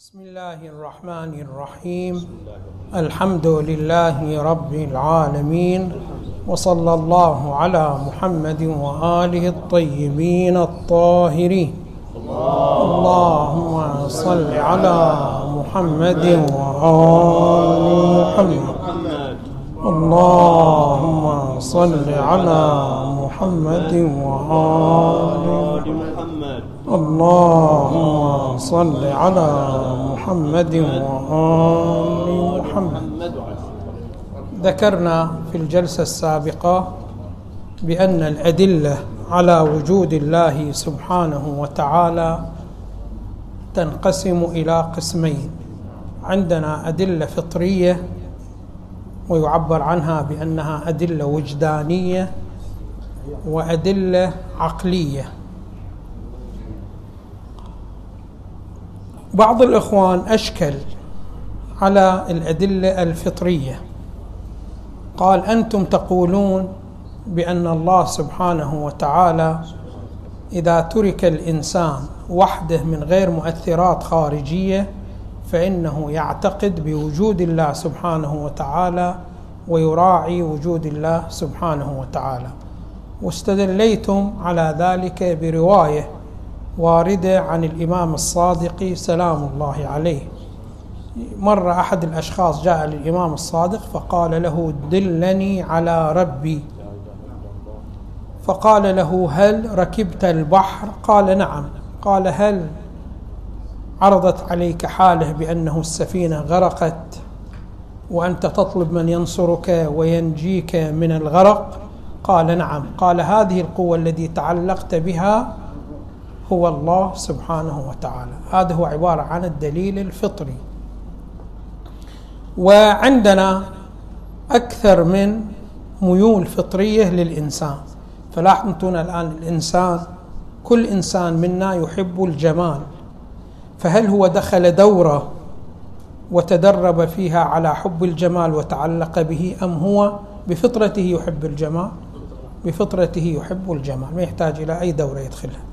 بسم الله الرحمن الرحيم الحمد لله رب العالمين وصلى الله على محمد واله الطيبين الطاهرين اللهم صل على محمد وآل محمد اللهم صل على محمد وآل محمد اللهم صل على محمد وآل محمد. ذكرنا في الجلسة السابقة بأن الأدلة على وجود الله سبحانه وتعالى تنقسم إلى قسمين. عندنا أدلة فطرية ويعبر عنها بأنها أدلة وجدانية وأدلة عقلية. بعض الإخوان أشكل على الأدلة الفطرية. قال أنتم تقولون بأن الله سبحانه وتعالى إذا ترك الإنسان وحده من غير مؤثرات خارجية فإنه يعتقد بوجود الله سبحانه وتعالى ويراعي وجود الله سبحانه وتعالى. واستدليتم على ذلك برواية واردة عن الإمام الصادق سلام الله عليه. مر أحد الأشخاص جاء للإمام الصادق فقال له دلني على ربي. فقال له هل ركبت البحر؟ قال نعم. قال هل عرضت عليك حاله بأنه السفينة غرقت وأنت تطلب من ينصرك وينجيك من الغرق؟ قال نعم. قال هذه القوة التي تعلقت بها هو الله سبحانه وتعالى. هذا هو عبارة عن الدليل الفطري. وعندنا أكثر من ميول فطرية للإنسان. فلاحظتون الآن الإنسان كل إنسان منا يحب الجمال. فهل هو دخل دوره وتدرب فيها على حب الجمال وتعلق به أم هو بفطرته يحب الجمال؟ بفطرته يحب الجمال. ما يحتاج إلى أي دورة يدخلها.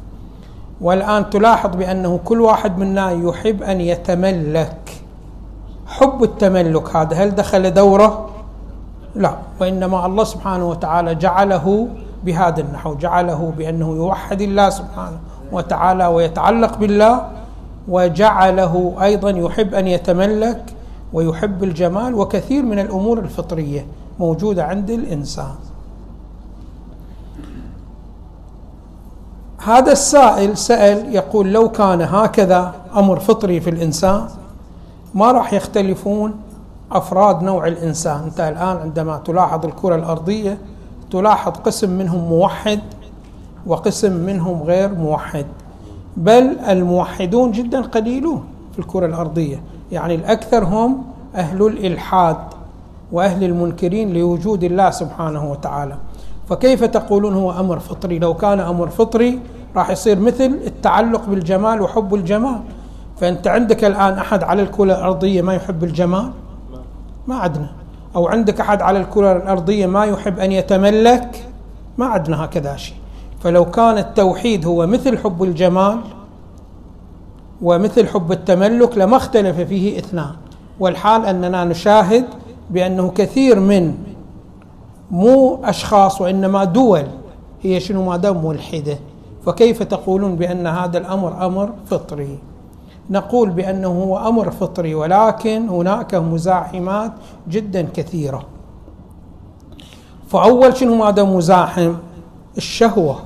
والآن تلاحظ بأنه كل واحد منا يحب أن يتملك حب التملك هذا هل دخل دوره؟ لا وإنما الله سبحانه وتعالى جعله بهذا النحو جعله بأنه يوحد الله سبحانه وتعالى ويتعلق بالله وجعله أيضا يحب أن يتملك ويحب الجمال وكثير من الأمور الفطرية موجودة عند الإنسان هذا السائل سأل يقول لو كان هكذا أمر فطري في الإنسان ما راح يختلفون أفراد نوع الإنسان. أنت الآن عندما تلاحظ الكرة الأرضية تلاحظ قسم منهم موحد وقسم منهم غير موحد بل الموحدون جدا قليلون في الكرة الأرضية. يعني الأكثر هم أهل الإلحاد وأهل المنكرين لوجود الله سبحانه وتعالى. فكيف تقولون هو أمر فطري؟ لو كان أمر فطري راح يصير مثل التعلق بالجمال وحب الجمال. فأنت عندك الآن أحد على الكرة الأرضية ما يحب الجمال؟ ما عندنا أو عندك أحد على الكرة الأرضية ما يحب أن يتملك؟ ما عندنا هكذا شيء. فلو كان التوحيد هو مثل حب الجمال ومثل حب التملك لما اختلف فيه اثنان. والحال أننا نشاهد بأنه كثير من مو أشخاص وإنما دول. هي شنو ما دام ملحدة. فكيف تقولون بأن هذا الأمر أمر فطري؟ نقول بأنه هو أمر فطري ولكن هناك مزاحمات جدا كثيرة. فأول شنو ماذا مزاحم؟ الشهوة.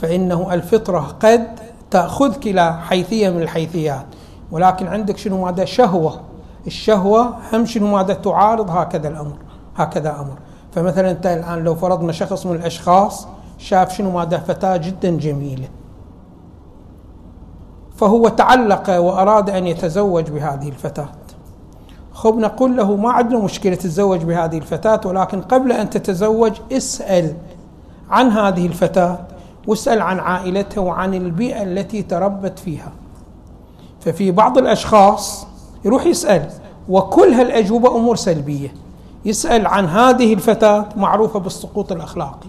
فإنه الفطرة قد تأخذك إلى حيثية من الحيثيات. ولكن عندك شنو ماذا شهوة. الشهوة هم شنو ماذا تعارض هكذا الأمر. هكذا أمر. فمثلا أنت الآن لو فرضنا شخص من الأشخاص شاف شنو ماذا؟ فتاة جدا جميلة. فهو تعلق وأراد أن يتزوج بهذه الفتاة. خب نقول له ما عندنا مشكلة تتزوج بهذه الفتاة ولكن قبل أن تتزوج اسأل عن هذه الفتاة واسأل عن عائلتها وعن البيئة التي تربت فيها. ففي بعض الأشخاص يروح يسأل وكل هالأجوبة أمور سلبية. يسأل عن هذه الفتاة معروفة بالسقوط الأخلاقي.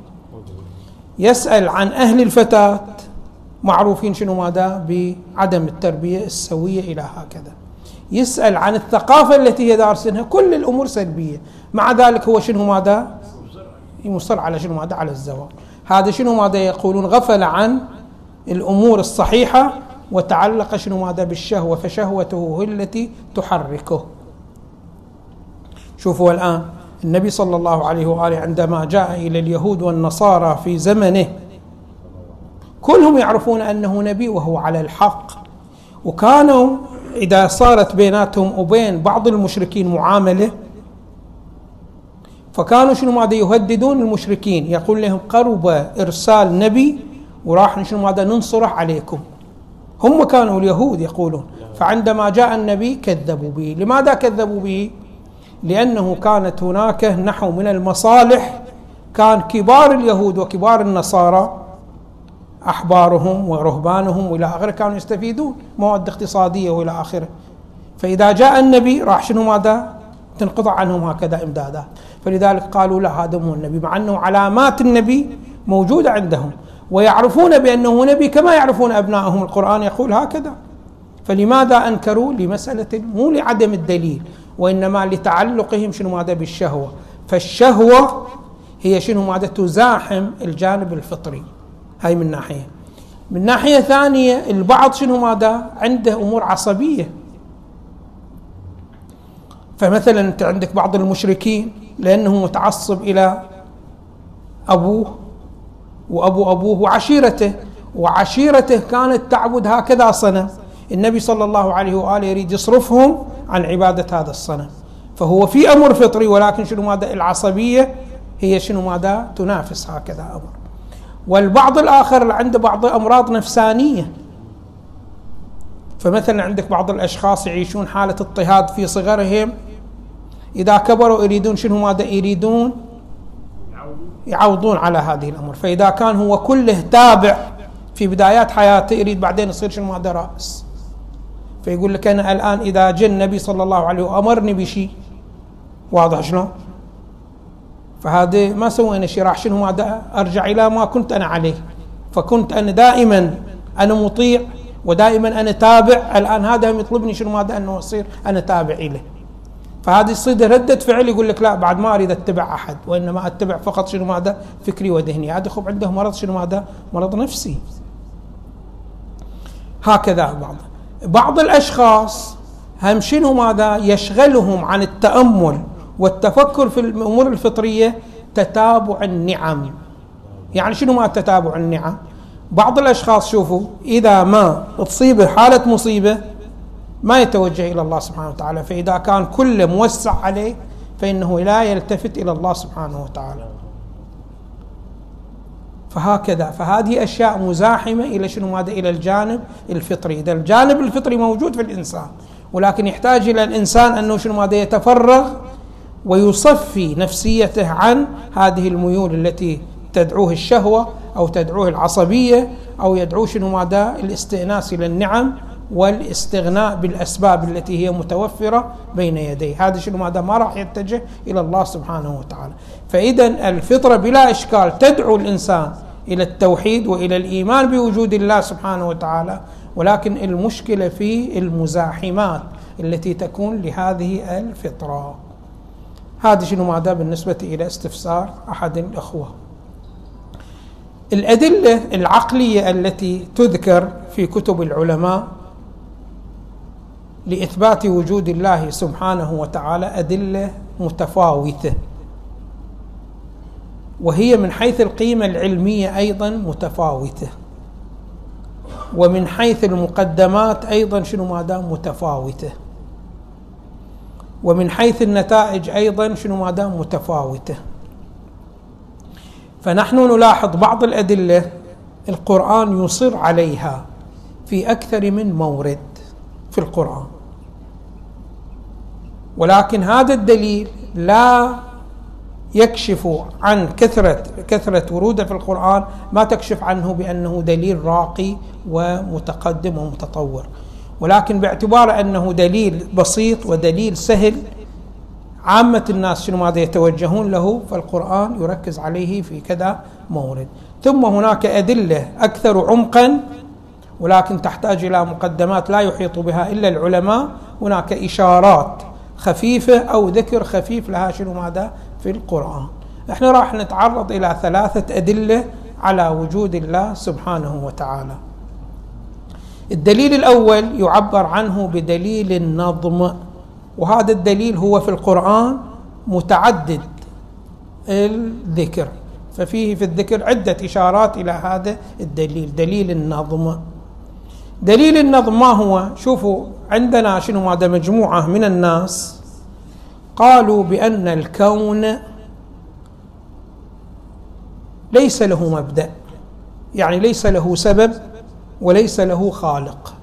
يسأل عن أهل الفتاة معروفين شنو ماذا؟ بعدم التربية السوية إلى هكذا. يسأل عن الثقافة التي هي دارسينها كل الأمور سلبية. مع ذلك هو شنو ماذا؟ مصر على شنو ماذا؟ على الزواج. هذا شنو ماذا يقولون؟ غفل عن الأمور الصحيحة وتعلق شنو ماذا بالشهوة فشهوته هي التي تحركه. شوفوا الآن النبي صلى الله عليه وآله عندما جاء إلى اليهود والنصارى في زمنه كلهم يعرفون أنه نبي وهو على الحق. وكانوا إذا صارت بيناتهم وبين بعض المشركين معاملة فكانوا شنو ماذا يهددون المشركين؟ يقول لهم قرب إرسال نبي وراح شنو ماذا ننصره عليكم. هم كانوا اليهود يقولون فعندما جاء النبي كذبوا به. لماذا كذبوا به؟ لأنه كانت هناك نحو من المصالح كان كبار اليهود وكبار النصارى أحبارهم ورهبانهم وإلى آخره كانوا يستفيدون مواد اقتصادية وإلى آخره. فإذا جاء النبي راح شنو ماذا؟ تنقطع عنهم هكذا إمدادات فلذلك قالوا لا هذا مو النبي مع أنه علامات النبي موجودة عندهم. ويعرفون بأنه نبي كما يعرفون أبنائهم. القرآن يقول هكذا. فلماذا أنكروا؟ لمسألة مو لعدم الدليل. وإنما لتعلقهم شنو ماذا بالشهوة. فالشهوة هي شنو ماذا تزاحم الجانب الفطري. هاي من ناحية. من ناحية ثانية البعض شنو ماذا؟ عنده أمور عصبية. فمثلا أنت عندك بعض المشركين لأنه متعصب إلى أبوه وأبو أبوه وعشيرته وعشيرته كانت تعبد هكذا صنم. النبي صلى الله عليه وآله يريد يصرفهم عن عبادة هذا الصنم. فهو في أمر فطري ولكن شنو ماذا؟ العصبية هي شنو ماذا؟ تنافس هكذا أمر. والبعض الآخر اللي عنده بعض أمراض نفسانية. فمثلا عندك بعض الأشخاص يعيشون حالة اضطهاد في صغرهم. إذا كبروا يريدون شنو ماذا؟ يريدون يعوضون على هذه الأمور. فإذا كان هو كله تابع في بدايات حياته يريد بعدين يصير شنو ماذا؟ رأس. فيقول لك أنا الآن إذا جاء النبي صلى الله عليه وسلم أمرني بشيء. واضح شلون؟ فهذا ما سوينا شيء راح شنو؟ ماذا أرجع إلى ما كنت أنا عليه. فكنت أنا دائما أنا مطيع ودائما أنا تابع. الآن هذا يطلبني شنو؟ ماذا أنه أصير أنا تابع إليه. فهذه تصير ردة فعل يقول لك لا بعد ما أريد أتبع أحد وإنما أتبع فقط شنو؟ ماذا؟ فكري وذهني. هذا خب عنده مرض شنو؟ ماذا؟ مرض نفسي. هكذا بعض بعض الأشخاص هم شنو ماذا؟ يشغلهم عن التأمل والتفكر في الأمور الفطرية تتابع النعم يعني شنو ما تتابع النعم؟ بعض الأشخاص شوفوا إذا ما تصيبه حالة مصيبة ما يتوجه إلى الله سبحانه وتعالى فإذا كان كله موسع عليه فإنه لا يلتفت إلى الله سبحانه وتعالى فهكذا. فهذه أشياء مزاحمة إلى شنو؟ ماذا؟ إلى الجانب الفطري. إذا الجانب الفطري موجود في الإنسان ولكن يحتاج إلى الإنسان أنه شنو؟ ماذا؟ يتفرغ ويصفي نفسيته عن هذه الميول التي تدعوه الشهوة أو تدعوه العصبية أو يدعوه شنو؟ ماذا؟ الاستئناس إلى النعم والاستغناء بالأسباب التي هي متوفرة بين يديه، هذا شنو؟ ماذا؟ ما راح يتجه إلى الله سبحانه وتعالى، فاذا الفطرة بلا إشكال تدعو الإنسان إلى التوحيد وإلى الإيمان بوجود الله سبحانه وتعالى، ولكن المشكلة في المزاحمات التي تكون لهذه الفطرة. هذا شنو؟ ماذا؟ بالنسبة إلى استفسار أحد الأخوة. الأدلة العقلية التي تذكر في كتب العلماء لإثبات وجود الله سبحانه وتعالى أدلة متفاوتة. وهي من حيث القيمة العلمية أيضا متفاوتة. ومن حيث المقدمات أيضا شنو ما دام متفاوتة. ومن حيث النتائج أيضا شنو ما دام متفاوتة. فنحن نلاحظ بعض الأدلة القرآن يصر عليها في أكثر من مورد في القرآن. ولكن هذا الدليل لا يكشف عن كثرة كثرة وروده في القرآن ما تكشف عنه بأنه دليل راقي ومتقدم ومتطور. ولكن باعتبار أنه دليل بسيط ودليل سهل عامة الناس شنو ماذا يتوجهون له؟ فالقرآن يركز عليه في كذا مورد. ثم هناك أدلة أكثر عمقا ولكن تحتاج إلى مقدمات لا يحيط بها إلا العلماء. هناك إشارات خفيفة أو ذكر خفيف لها شنو ماذا؟ في القرآن. إحنا راح نتعرض إلى ثلاثة أدلة على وجود الله سبحانه وتعالى. الدليل الأول يعبر عنه بدليل النظم وهذا الدليل هو في القرآن متعدد الذكر ففيه في الذكر عدة إشارات إلى هذا الدليل دليل النظم. دليل النظم ما هو؟ شوفوا عندنا شنو؟ هذا مجموعة من الناس قالوا بأن الكون ليس له مبدأ. يعني ليس له سبب وليس له خالق.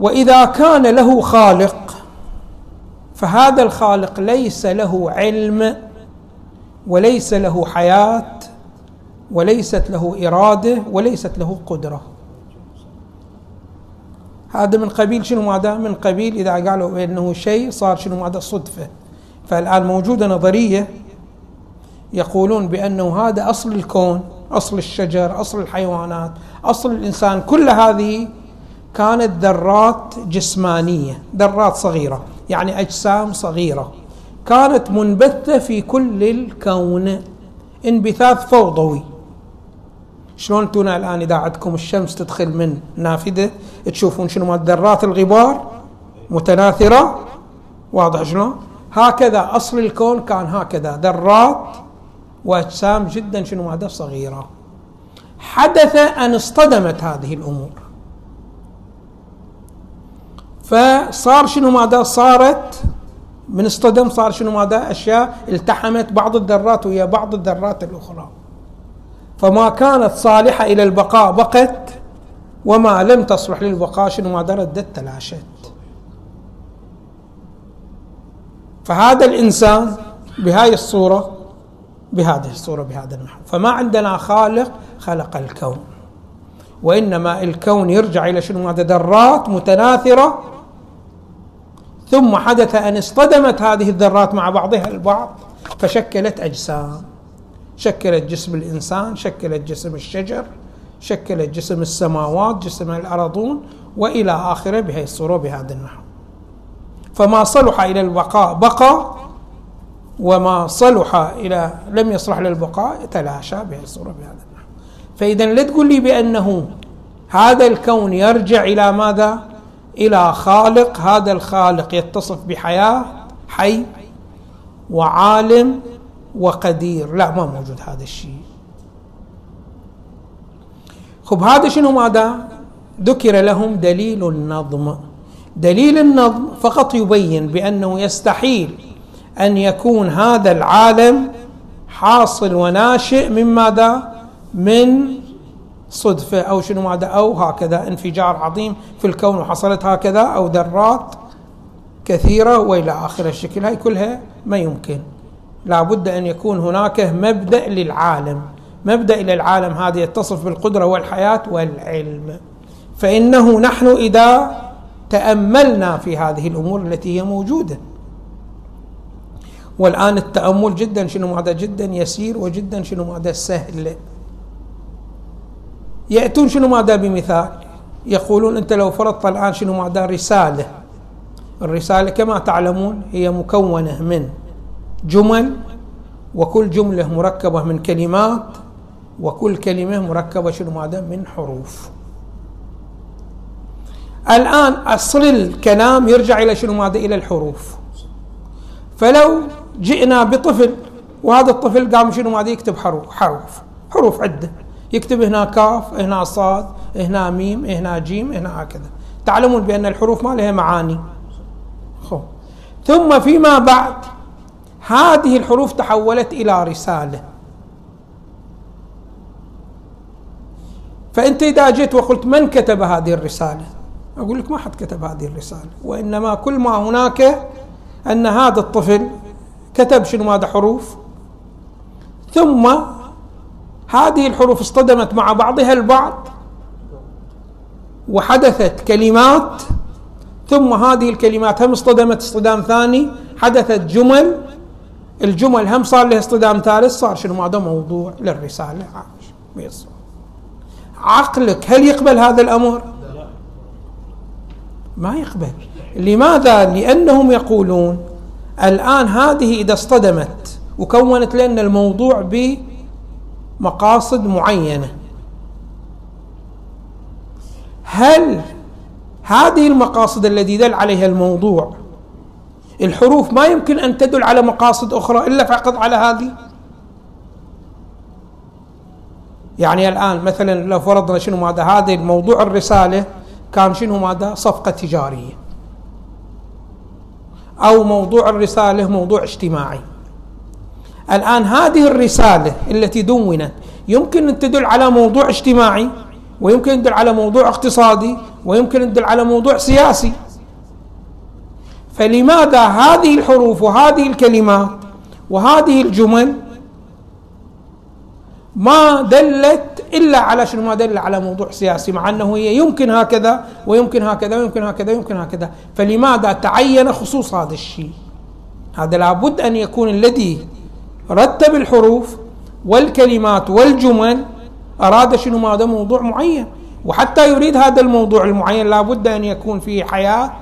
وإذا كان له خالق فهذا الخالق ليس له علم وليس له حياة وليست له إرادة وليست له قدرة. هذا من قبيل شنو ماذا؟ من قبيل إذا قالوا بانه شيء صار شنو ماذا؟ صدفة. فالآن موجودة نظرية يقولون بأنه هذا أصل الكون أصل الشجر أصل الحيوانات أصل الإنسان كل هذه كانت ذرات جسمانية ذرات صغيرة يعني أجسام صغيرة. كانت منبثه في كل الكون. انبثاث فوضوي. شلون أنتم الآن إذا عندكم الشمس تدخل من نافذة تشوفون شنو مال ذرات الغبار متناثرة؟ واضح شلون؟ هكذا أصل الكون كان هكذا ذرات وأجسام جدا شنو هذا صغيرة. حدث أن اصطدمت هذه الأمور. فصار شنو ماذا صارت من اصطدم صار شنو ماذا أشياء التحمت بعض الذرات ويا بعض الذرات الأخرى. فما كانت صالحة إلى البقاء بقت وما لم تصلح للبقاء شنو؟ ماذا ردت تلاشت. فهذا الإنسان بهاي الصورة بهذه الصورة بهذا النحو فما عندنا خالق خلق الكون. وإنما الكون يرجع إلى شنو؟ هذا ذرات متناثرة. ثم حدث أن اصطدمت هذه الذرات مع بعضها البعض فشكلت أجسام. شكلت جسم الإنسان شكلت جسم الشجر شكلت جسم السماوات جسم الأرضون وإلى آخره بهذه الصورة بهذا النحو. فما صلح إلى البقاء بقى وما صلح إلى لم يصلح للبقاء تلاشى بهذه الصورة بهذا النحو. فإذا لا تقول لي بأنه هذا الكون يرجع إلى ماذا؟ إلى خالق. هذا الخالق يتصف بحياة حي وعالم وقدير. لا ما موجود هذا الشيء. خب هذا شنو ماذا؟ ذكر لهم دليل النظم. دليل النظم فقط يبين بأنه يستحيل أن يكون هذا العالم حاصل وناشئ من ماذا؟ من صدفة أو شنو ماذا؟ أو هكذا انفجار عظيم في الكون وحصلت هكذا أو ذرات كثيرة وإلى آخر الشكل. هاي كلها ما يمكن. لابد أن يكون هناك مبدأ للعالم. مبدأ للعالم هذا يتصف بالقدرة والحياة والعلم. فإنه نحن إذا تأملنا في هذه الأمور التي هي موجودة. والآن التأمل جدا شنو هذا جدا؟ يسير وجدا شنو هذا سهل. يأتون شنو ماذا بمثال؟ يقولون أنت لو فرضت الآن شنو ماذا؟ رسالة. الرسالة كما تعلمون هي مكونة من جمل وكل جملة مركبة من كلمات وكل كلمة مركبة شنو ماذا؟ من حروف. الآن أصل الكلام يرجع إلى شنو ماذا؟ إلى الحروف. فلو جئنا بطفل وهذا الطفل قام شنو ماذا؟ يكتب حروف حروف. حروف عدة. يكتب هنا كاف هنا صاد هنا ميم هنا جيم هنا هكذا. تعلمون بأن الحروف ما لها معاني. خو. ثم فيما بعد هذه الحروف تحولت إلى رسالة. فأنت إذا جيت وقلت من كتب هذه الرسالة؟ أقول لك ما حد كتب هذه الرسالة وإنما كل ما هناك أن هذا الطفل كتب شنو ماذا حروف؟ ثم هذه الحروف اصطدمت مع بعضها البعض وحدثت كلمات ثم هذه الكلمات هم اصطدمت اصطدام ثاني حدثت جمل الجمل هم صار لها اصطدام ثالث صار شنو؟ ماذا موضوع للرسالة. عقلك هل يقبل هذا الأمر؟ ما يقبل. لماذا؟ لأنهم يقولون الآن هذه إذا اصطدمت وكونت لنا الموضوع بمقاصد معينة هل هذه المقاصد التي دل عليها الموضوع الحروف ما يمكن أن تدل على مقاصد أخرى إلا فقط على هذه. يعني الآن مثلا لو فرضنا شنو ماذا؟ هذا الموضوع الرسالة كان شنو ماذا؟ صفقة تجارية. أو موضوع الرسالة موضوع اجتماعي. الآن هذه الرسالة التي دونت يمكن أن تدل على موضوع اجتماعي ويمكن أن تدل على موضوع اقتصادي ويمكن أن تدل على موضوع سياسي. فلماذا هذه الحروف وهذه الكلمات وهذه الجمل ما دلت إلا على شنو؟ ما دل على موضوع سياسي مع أنه هي يمكن هكذا ويمكن هكذا ويمكن هكذا ويمكن هكذا. فلماذا تعين خصوص هذا الشيء؟ هذا لابد أن يكون الذي رتب الحروف والكلمات والجمل أراد شنو؟ ماذا موضوع معين. وحتى يريد هذا الموضوع المعين لابد أن يكون فيه حياة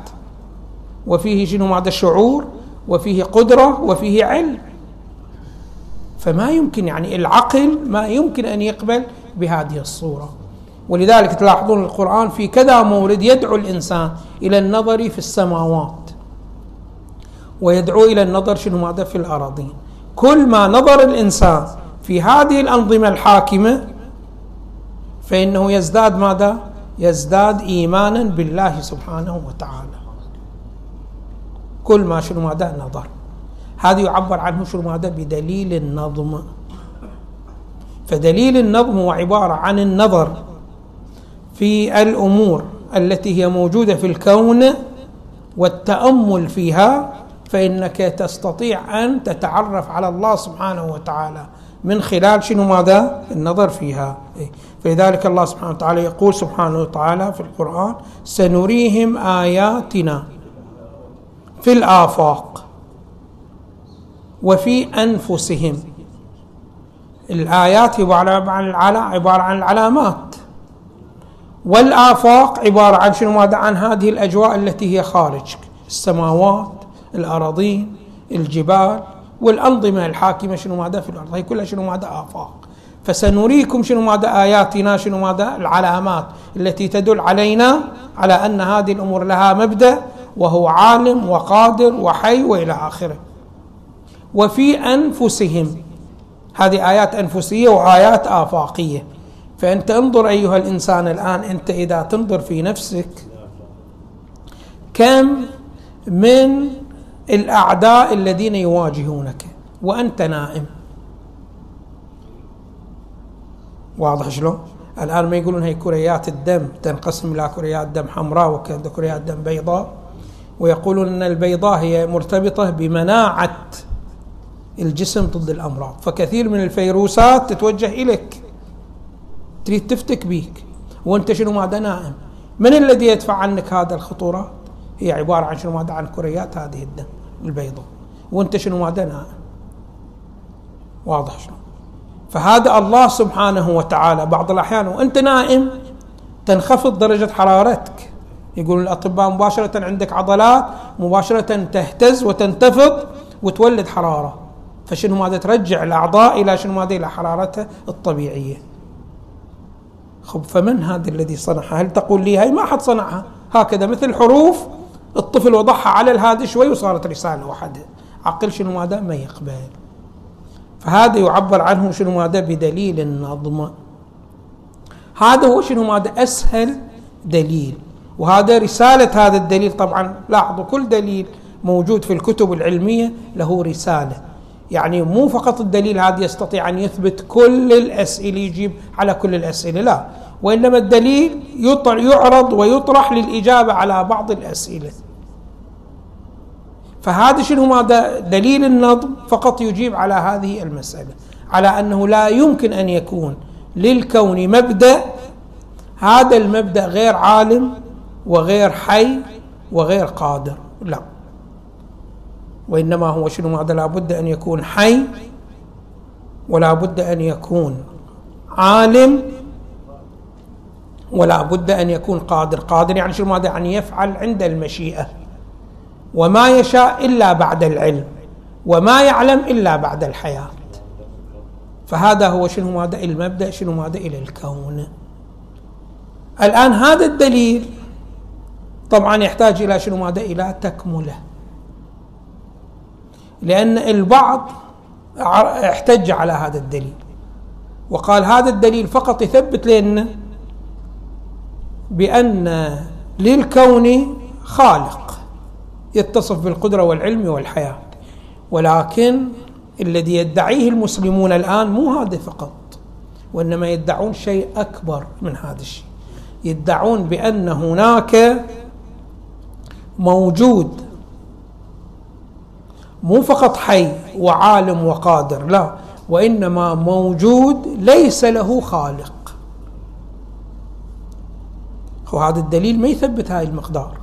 وفيه شنو ماذا شعور وفيه قدرة وفيه علم. فما يمكن يعني العقل ما يمكن أن يقبل بهذه الصورة. ولذلك تلاحظون القرآن في كذا مورد يدعو الإنسان إلى النظر في السماوات ويدعو إلى النظر شنو ماذا؟ في الأراضين. كل ما نظر الإنسان في هذه الأنظمة الحاكمة فإنه يزداد ماذا؟ يزداد إيمانا بالله سبحانه وتعالى. كل ما شنو ماذا؟ نظر. هذا يعبر عنه شنو ماذا؟ بدليل النظم. فدليل النظم هو عبارة عن النظر في الأمور التي هي موجودة في الكون والتأمل فيها فإنك تستطيع أن تتعرف على الله سبحانه وتعالى من خلال شنو ماذا؟ النظر فيها. إيه. فلذلك الله سبحانه وتعالى يقول سبحانه وتعالى في القرآن سنريهم آياتنا. في الآفاق وفي أنفسهم. الآيات عبارة عن عبارة عن العلامات. والآفاق عبارة عن شنو؟ ماذا؟ عن هذه الأجواء التي هي خارج السماوات الأراضين الجبال والأنظمة الحاكمة شنو؟ ماذا؟ في الأرض. هي كلها شنو؟ ماذا؟ آفاق. فسنريكم شنو؟ ماذا؟ آياتنا شنو؟ ماذا؟ العلامات التي تدل علينا على أن هذه الأمور لها مبدأ وهو عالم وقادر وحي وإلى آخره. وفي أنفسهم هذه آيات أنفسية وآيات آفاقية. فأنت انظر أيها الإنسان الآن أنت إذا تنظر في نفسك كم من الأعداء الذين يواجهونك وأنت نائم؟ واضح شلون؟ الآن ما يقولون هي كريات الدم تنقسم إلى كريات دم حمراء وكريات دم بيضاء. ويقولون إن البيضاء هي مرتبطة بمناعة الجسم ضد الأمراض. فكثير من الفيروسات تتوجه إليك تريد تفتك بيك وأنت شنو ماذا نائم؟ من الذي يدفع عنك هذا الخطورات هي عبارة عن شنو ماذا؟ عن كريات هذه الدم البيضاء. وأنت شنو ماذا نائم؟ واضح شنو؟ فهذا الله سبحانه وتعالى بعض الأحيان وأنت نائم تنخفض درجة حرارتك. يقول الأطباء مباشرة عندك عضلات مباشرة تهتز وتنتفض وتولد حرارة. فشنو ماذا ترجع الأعضاء إلى شنو ماذا إلى حرارتها الطبيعية. خب فمن هذا الذي صنعها؟ هل تقول لي هاي ما حد صنعها؟ هكذا مثل حروف الطفل وضعها على الهادي شوي وصارت رسالة واحدة. عقل شنو ماذا؟ ما يقبل. فهذا يعبر عنه شنو ماذا؟ بدليل النظم. هذا هو شنو ماذا؟ أسهل دليل. وهذا رسالة هذا الدليل طبعا لاحظوا كل دليل موجود في الكتب العلمية له رسالة. يعني مو فقط الدليل هذا يستطيع أن يثبت كل الأسئلة يجيب على كل الأسئلة لا. وإنما الدليل يعرض ويطرح للإجابة على بعض الأسئلة. فهذا شنو؟ هذا دليل النظم فقط يجيب على هذه المسألة. على أنه لا يمكن أن يكون للكون مبدأ هذا المبدأ غير عالم وغير حي وغير قادر. لا. وإنما هو شنو؟ هذا لابد أن يكون حي ولا بد أن يكون عالم ولا بد أن يكون قادر. قادر يعني شنو؟ ماذا؟ يعني يفعل عند المشيئة. وما يشاء إلا بعد العلم. وما يعلم إلا بعد الحياة. فهذا هو شنو؟ ماذا؟ المبدأ شنو؟ ماذا؟ إلى الكون. الآن هذا الدليل طبعا يحتاج إلى شنو ماذا؟ إلى تكملة. لأن البعض احتج على هذا الدليل. وقال هذا الدليل فقط يثبت لنا بأن للكون خالق يتصف بالقدرة والعلم والحياة. ولكن الذي يدعيه المسلمون الآن مو هذا فقط وإنما يدعون شيء أكبر من هذا الشيء. يدعون بأن هناك موجود. مو فقط حي وعالم وقادر لا وإنما موجود ليس له خالق. وهذا الدليل ما يثبت هاي المقدار.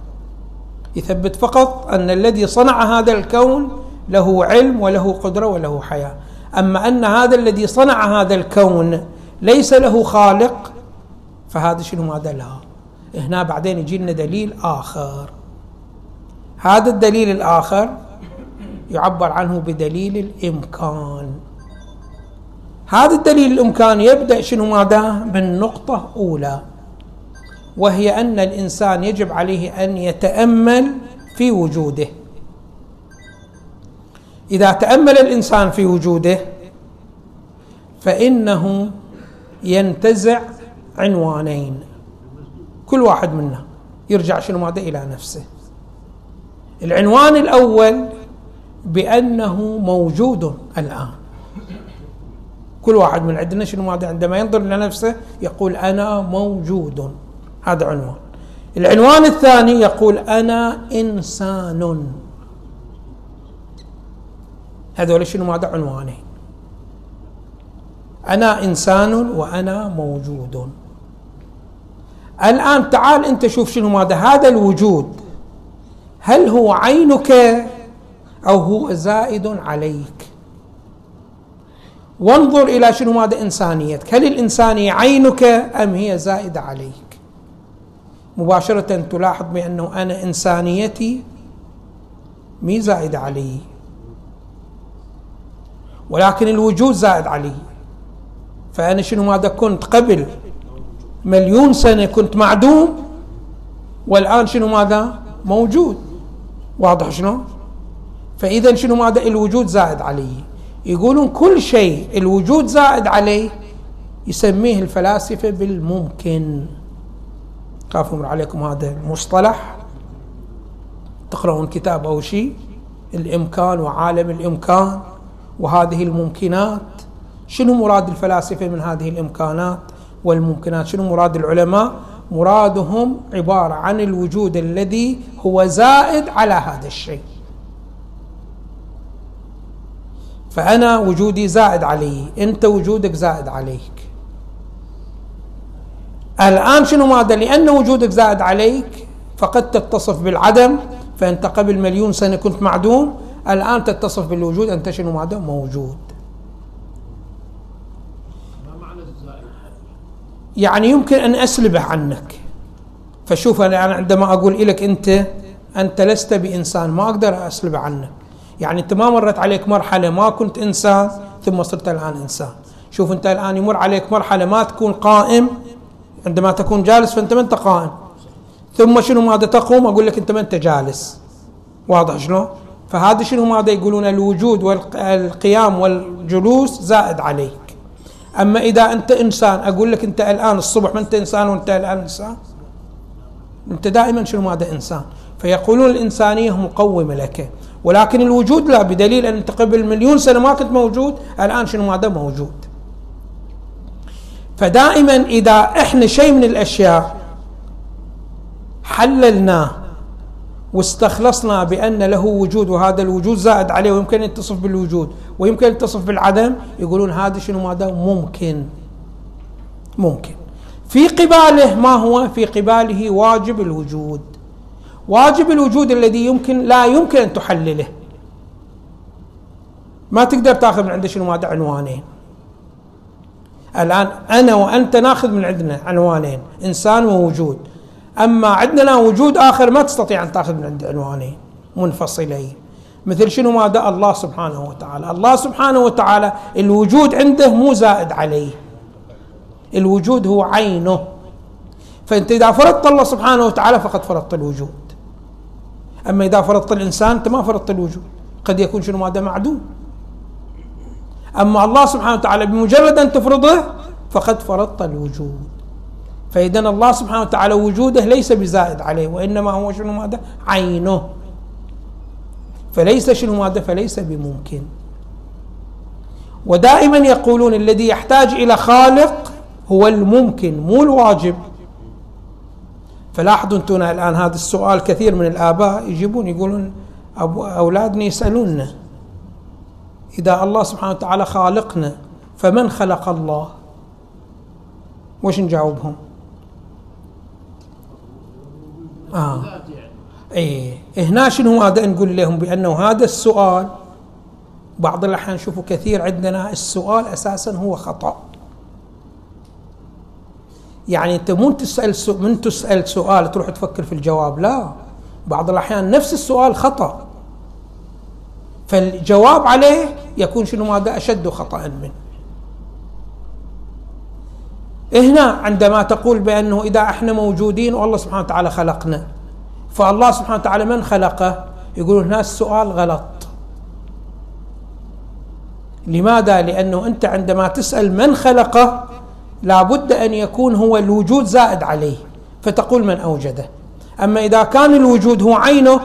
يثبت فقط أن الذي صنع هذا الكون له علم وله قدرة وله حياة. أما أن هذا الذي صنع هذا الكون ليس له خالق فهذا شنو؟ ماذا لا. هنا بعدين يجي لنا دليل آخر. هذا الدليل الآخر يعبر عنه بدليل الإمكان. هذا الدليل الإمكان يبدأ شنو ماذا؟ بالنقطة أولى وهي أن الإنسان يجب عليه أن يتأمل في وجوده. إذا تأمل الإنسان في وجوده فإنه ينتزع عنوانين. كل واحد منا يرجع شنو ماذا؟ إلى نفسه. العنوان الأول بأنه موجود الآن. كل واحد من عندنا شنو ماذا عندما ينظر إلى نفسه يقول أنا موجود. هذا عنوان. العنوان الثاني يقول أنا إنسان. هذول شنو ماذا عنوانين؟ أنا إنسان وأنا موجود. الآن تعال أنت شوف شنو ماذا. هذا الوجود هل هو عينك أو هو زائد عليك؟ وانظر إلى شنو ماذا إنسانيتك هل الإنسانية عينك أم هي زائدة عليك؟ مباشرة تلاحظ بأنه أنا إنسانيتي مي زائدة علي. ولكن الوجود زائد علي. فأنا شنو ماذا كنت قبل؟ مليون سنة كنت معدوم والآن شنو ماذا؟ موجود. واضح شنو؟ فإذا شنو ماذا؟ الوجود زائد علي يقولون كل شيء الوجود زائد عليه يسميه الفلاسفة بالممكن. خاف مر عليكم هذا المصطلح تقرأون كتاب أو شيء؟ الإمكان وعالم الإمكان وهذه الممكنات. شنو مراد الفلاسفة من هذه الإمكانات؟ والممكنات شنو مراد العلماء؟ مرادهم عبارة عن الوجود الذي هو زائد على هذا الشيء. فأنا وجودي زائد علي أنت وجودك زائد عليك. الآن شنو ماذا؟ لأن وجودك زائد عليك فقد تتصف بالعدم فأنت قبل مليون سنة كنت معدوم. الآن تتصف بالوجود أنت شنو ماذا؟ موجود. يعني يمكن أن أسلبه عنك. فشوف أنا عندما أقول لك أنت أنت لست بإنسان ما أقدر أسلبه عنك. يعني أنت ما مرت عليك مرحلة ما كنت إنسان ثم صرت الآن إنسان. شوف أنت الآن يمر عليك مرحلة ما تكون قائم. عندما تكون جالس فأنت ما أنت قائم؟ ثم شنو ماذا تقوم؟ أقول لك أنت ما أنت جالس. واضح شنو فهذا شنو ماذا يقولون؟ الوجود والقيام والجلوس زائد عليك أما إذا أنت إنسان أقول لك أنت الآن الصبح ما أنت إنسان وأنت الآن إنسان. أنت دائما شنو ماذا إنسان؟ فيقولون الإنسانية مقومة لك. ولكن الوجود لا بدليل أن أنت قبل مليون سنة ما كنت موجود الآن شنو ماذا موجود. فدائما إذا إحنا شيء من الأشياء حللناه واستخلصنا بأن له وجود وهذا الوجود زائد عليه ويمكن يتصف بالوجود ويمكن يتصف بالعدم يقولون هذا شنو ماذا ممكن. ممكن. في قباله ما هو؟ في قباله واجب الوجود. واجب الوجود الذي يمكن لا يمكن أن تحلله. ما تقدر تاخذ من عنده شنو ماذا عنوانين. الآن أنا وأنت ناخذ من عندنا عنوانين إنسان ووجود. أما عندنا وجود آخر ما تستطيع أن تأخذ من عند عنوانين منفصلين مثل شنو ماذا الله سبحانه وتعالى. الله سبحانه وتعالى الوجود عنده مو زائد عليه. الوجود هو عينه. فأنت إذا فرضت الله سبحانه وتعالى فقد فرضت الوجود. أما إذا فرضت الإنسان أنت ما فرضت الوجود. قد يكون شنو ماذا معدوم أما الله سبحانه وتعالى بمجرد أن تفرضه فقد فرضت الوجود. فإذا الله سبحانه وتعالى وجوده ليس بزائد عليه وإنما هو شنو ماذا؟ عينه. فليس شنو ماذا؟ فليس بممكن. ودائما يقولون الذي يحتاج إلى خالق هو الممكن مو الواجب. فلاحظوا أنتم الآن هذا السؤال كثير من الآباء يجيبون يقولون أولادنا يسألوننا إذا الله سبحانه وتعالى خالقنا فمن خلق الله؟ وش نجاوبهم؟ آه. إيه. هنا شنو هذا نقول لهم؟ بأنه هذا السؤال بعض الأحيان نشوفه كثير عندنا السؤال أساسا هو خطأ. يعني أنت مو تسأل من تسأل سؤال تروح تفكر في الجواب لا. بعض الأحيان نفس السؤال خطأ. فالجواب عليه يكون شنو ماذا أشد خطأ منه. هنا عندما تقول بأنه إذا إحنا موجودين والله سبحانه وتعالى خلقنا. فالله سبحانه وتعالى من خلقه؟ يقول هنا السؤال غلط. لماذا؟ لأنه أنت عندما تسأل من خلقه لابد أن يكون هو الوجود زائد عليه فتقول من أوجده. أما إذا كان الوجود هو عينه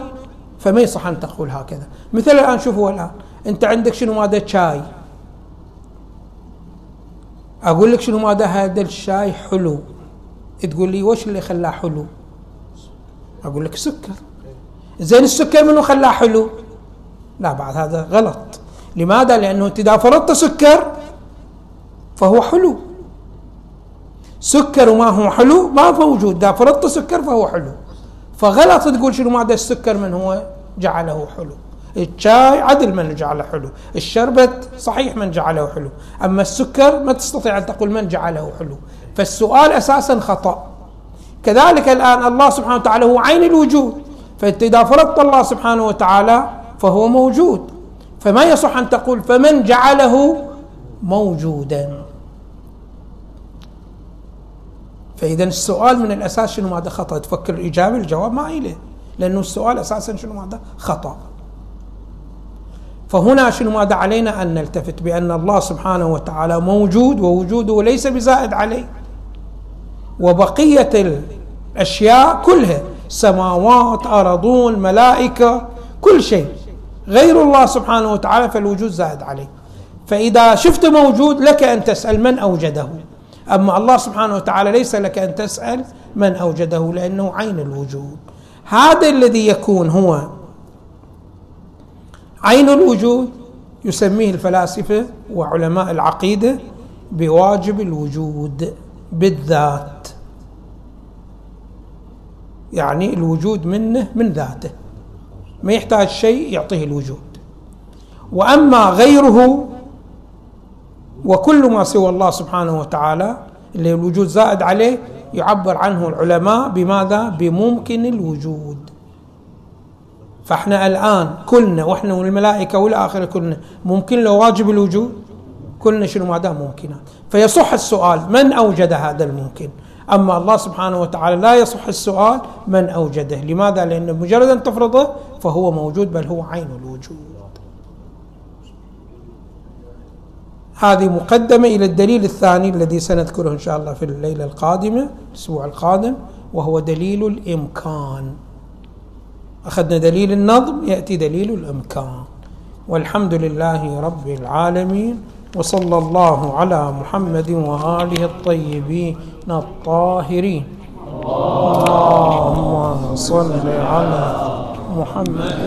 فما يصح أن تقول هكذا. مثل الآن شوفوا الآن أنت عندك شنو؟ ماذا؟ شاي. أقول لك شنو ماذا هذا الشاي حلو؟ تقول لي وش اللي خلاه حلو؟ أقول لك سكر. زين السكر منو خلاه حلو؟ لا بعد هذا غلط. لماذا؟ لأنه أنت إذا فرضت سكر فهو حلو. سكر وما هو حلو ما موجود. إذا فرضت سكر فهو حلو. فغلط تقول شنو ماذا السكر من هو جعله حلو. الشاي عدل من جعله حلو الشربت صحيح من جعله حلو أما السكر ما تستطيع أن تقول من جعله حلو. فالسؤال أساسا خطأ. كذلك الآن الله سبحانه وتعالى هو عين الوجود فأنت إذا فرضت الله سبحانه وتعالى فهو موجود. فما يصح أن تقول فمن جعله موجودا؟ فإذا السؤال من الأساس شنو ماذا خطأ؟ تفكر الإجابة الجواب ما إليه لأنه السؤال أساسا شنو ماذا؟ خطأ. فهنا شنو ماذا علينا؟ أن نلتفت بأن الله سبحانه وتعالى موجود ووجوده ليس بزائد عليه. وبقية الأشياء كلها سماوات أرضون ملائكة كل شيء. غير الله سبحانه وتعالى فالوجود زائد عليه. فإذا شفت موجود لك أن تسأل من أوجده. أما الله سبحانه وتعالى ليس لك أن تسأل من أوجده لأنه عين الوجود. هذا الذي يكون هو عين الوجود يسميه الفلاسفة وعلماء العقيدة بواجب الوجود بالذات. يعني الوجود منه من ذاته. ما يحتاج شيء يعطيه الوجود. وأما غيره وكل ما سوى الله سبحانه وتعالى اللي الوجود زائد عليه يعبر عنه العلماء بماذا؟ بممكن الوجود. فاحنا الآن كلنا وإحنا والملائكة والآخرة كلنا ممكن لو واجب الوجود كلنا شنو ما دام ممكنات فيصح السؤال من أوجد هذا الممكن؟ أما الله سبحانه وتعالى لا يصح السؤال من أوجده؟ لماذا؟ لأن مجرد أن تفرضه فهو موجود بل هو عين الوجود. هذه مقدمة إلى الدليل الثاني الذي سنذكره إن شاء الله في الليلة القادمة الأسبوع القادم وهو دليل الإمكان. أخذنا دليل النظم يأتي دليل الإمكان. والحمد لله رب العالمين وصلى الله على محمد وآله الطيبين الطاهرين. اللهم صل على محمد.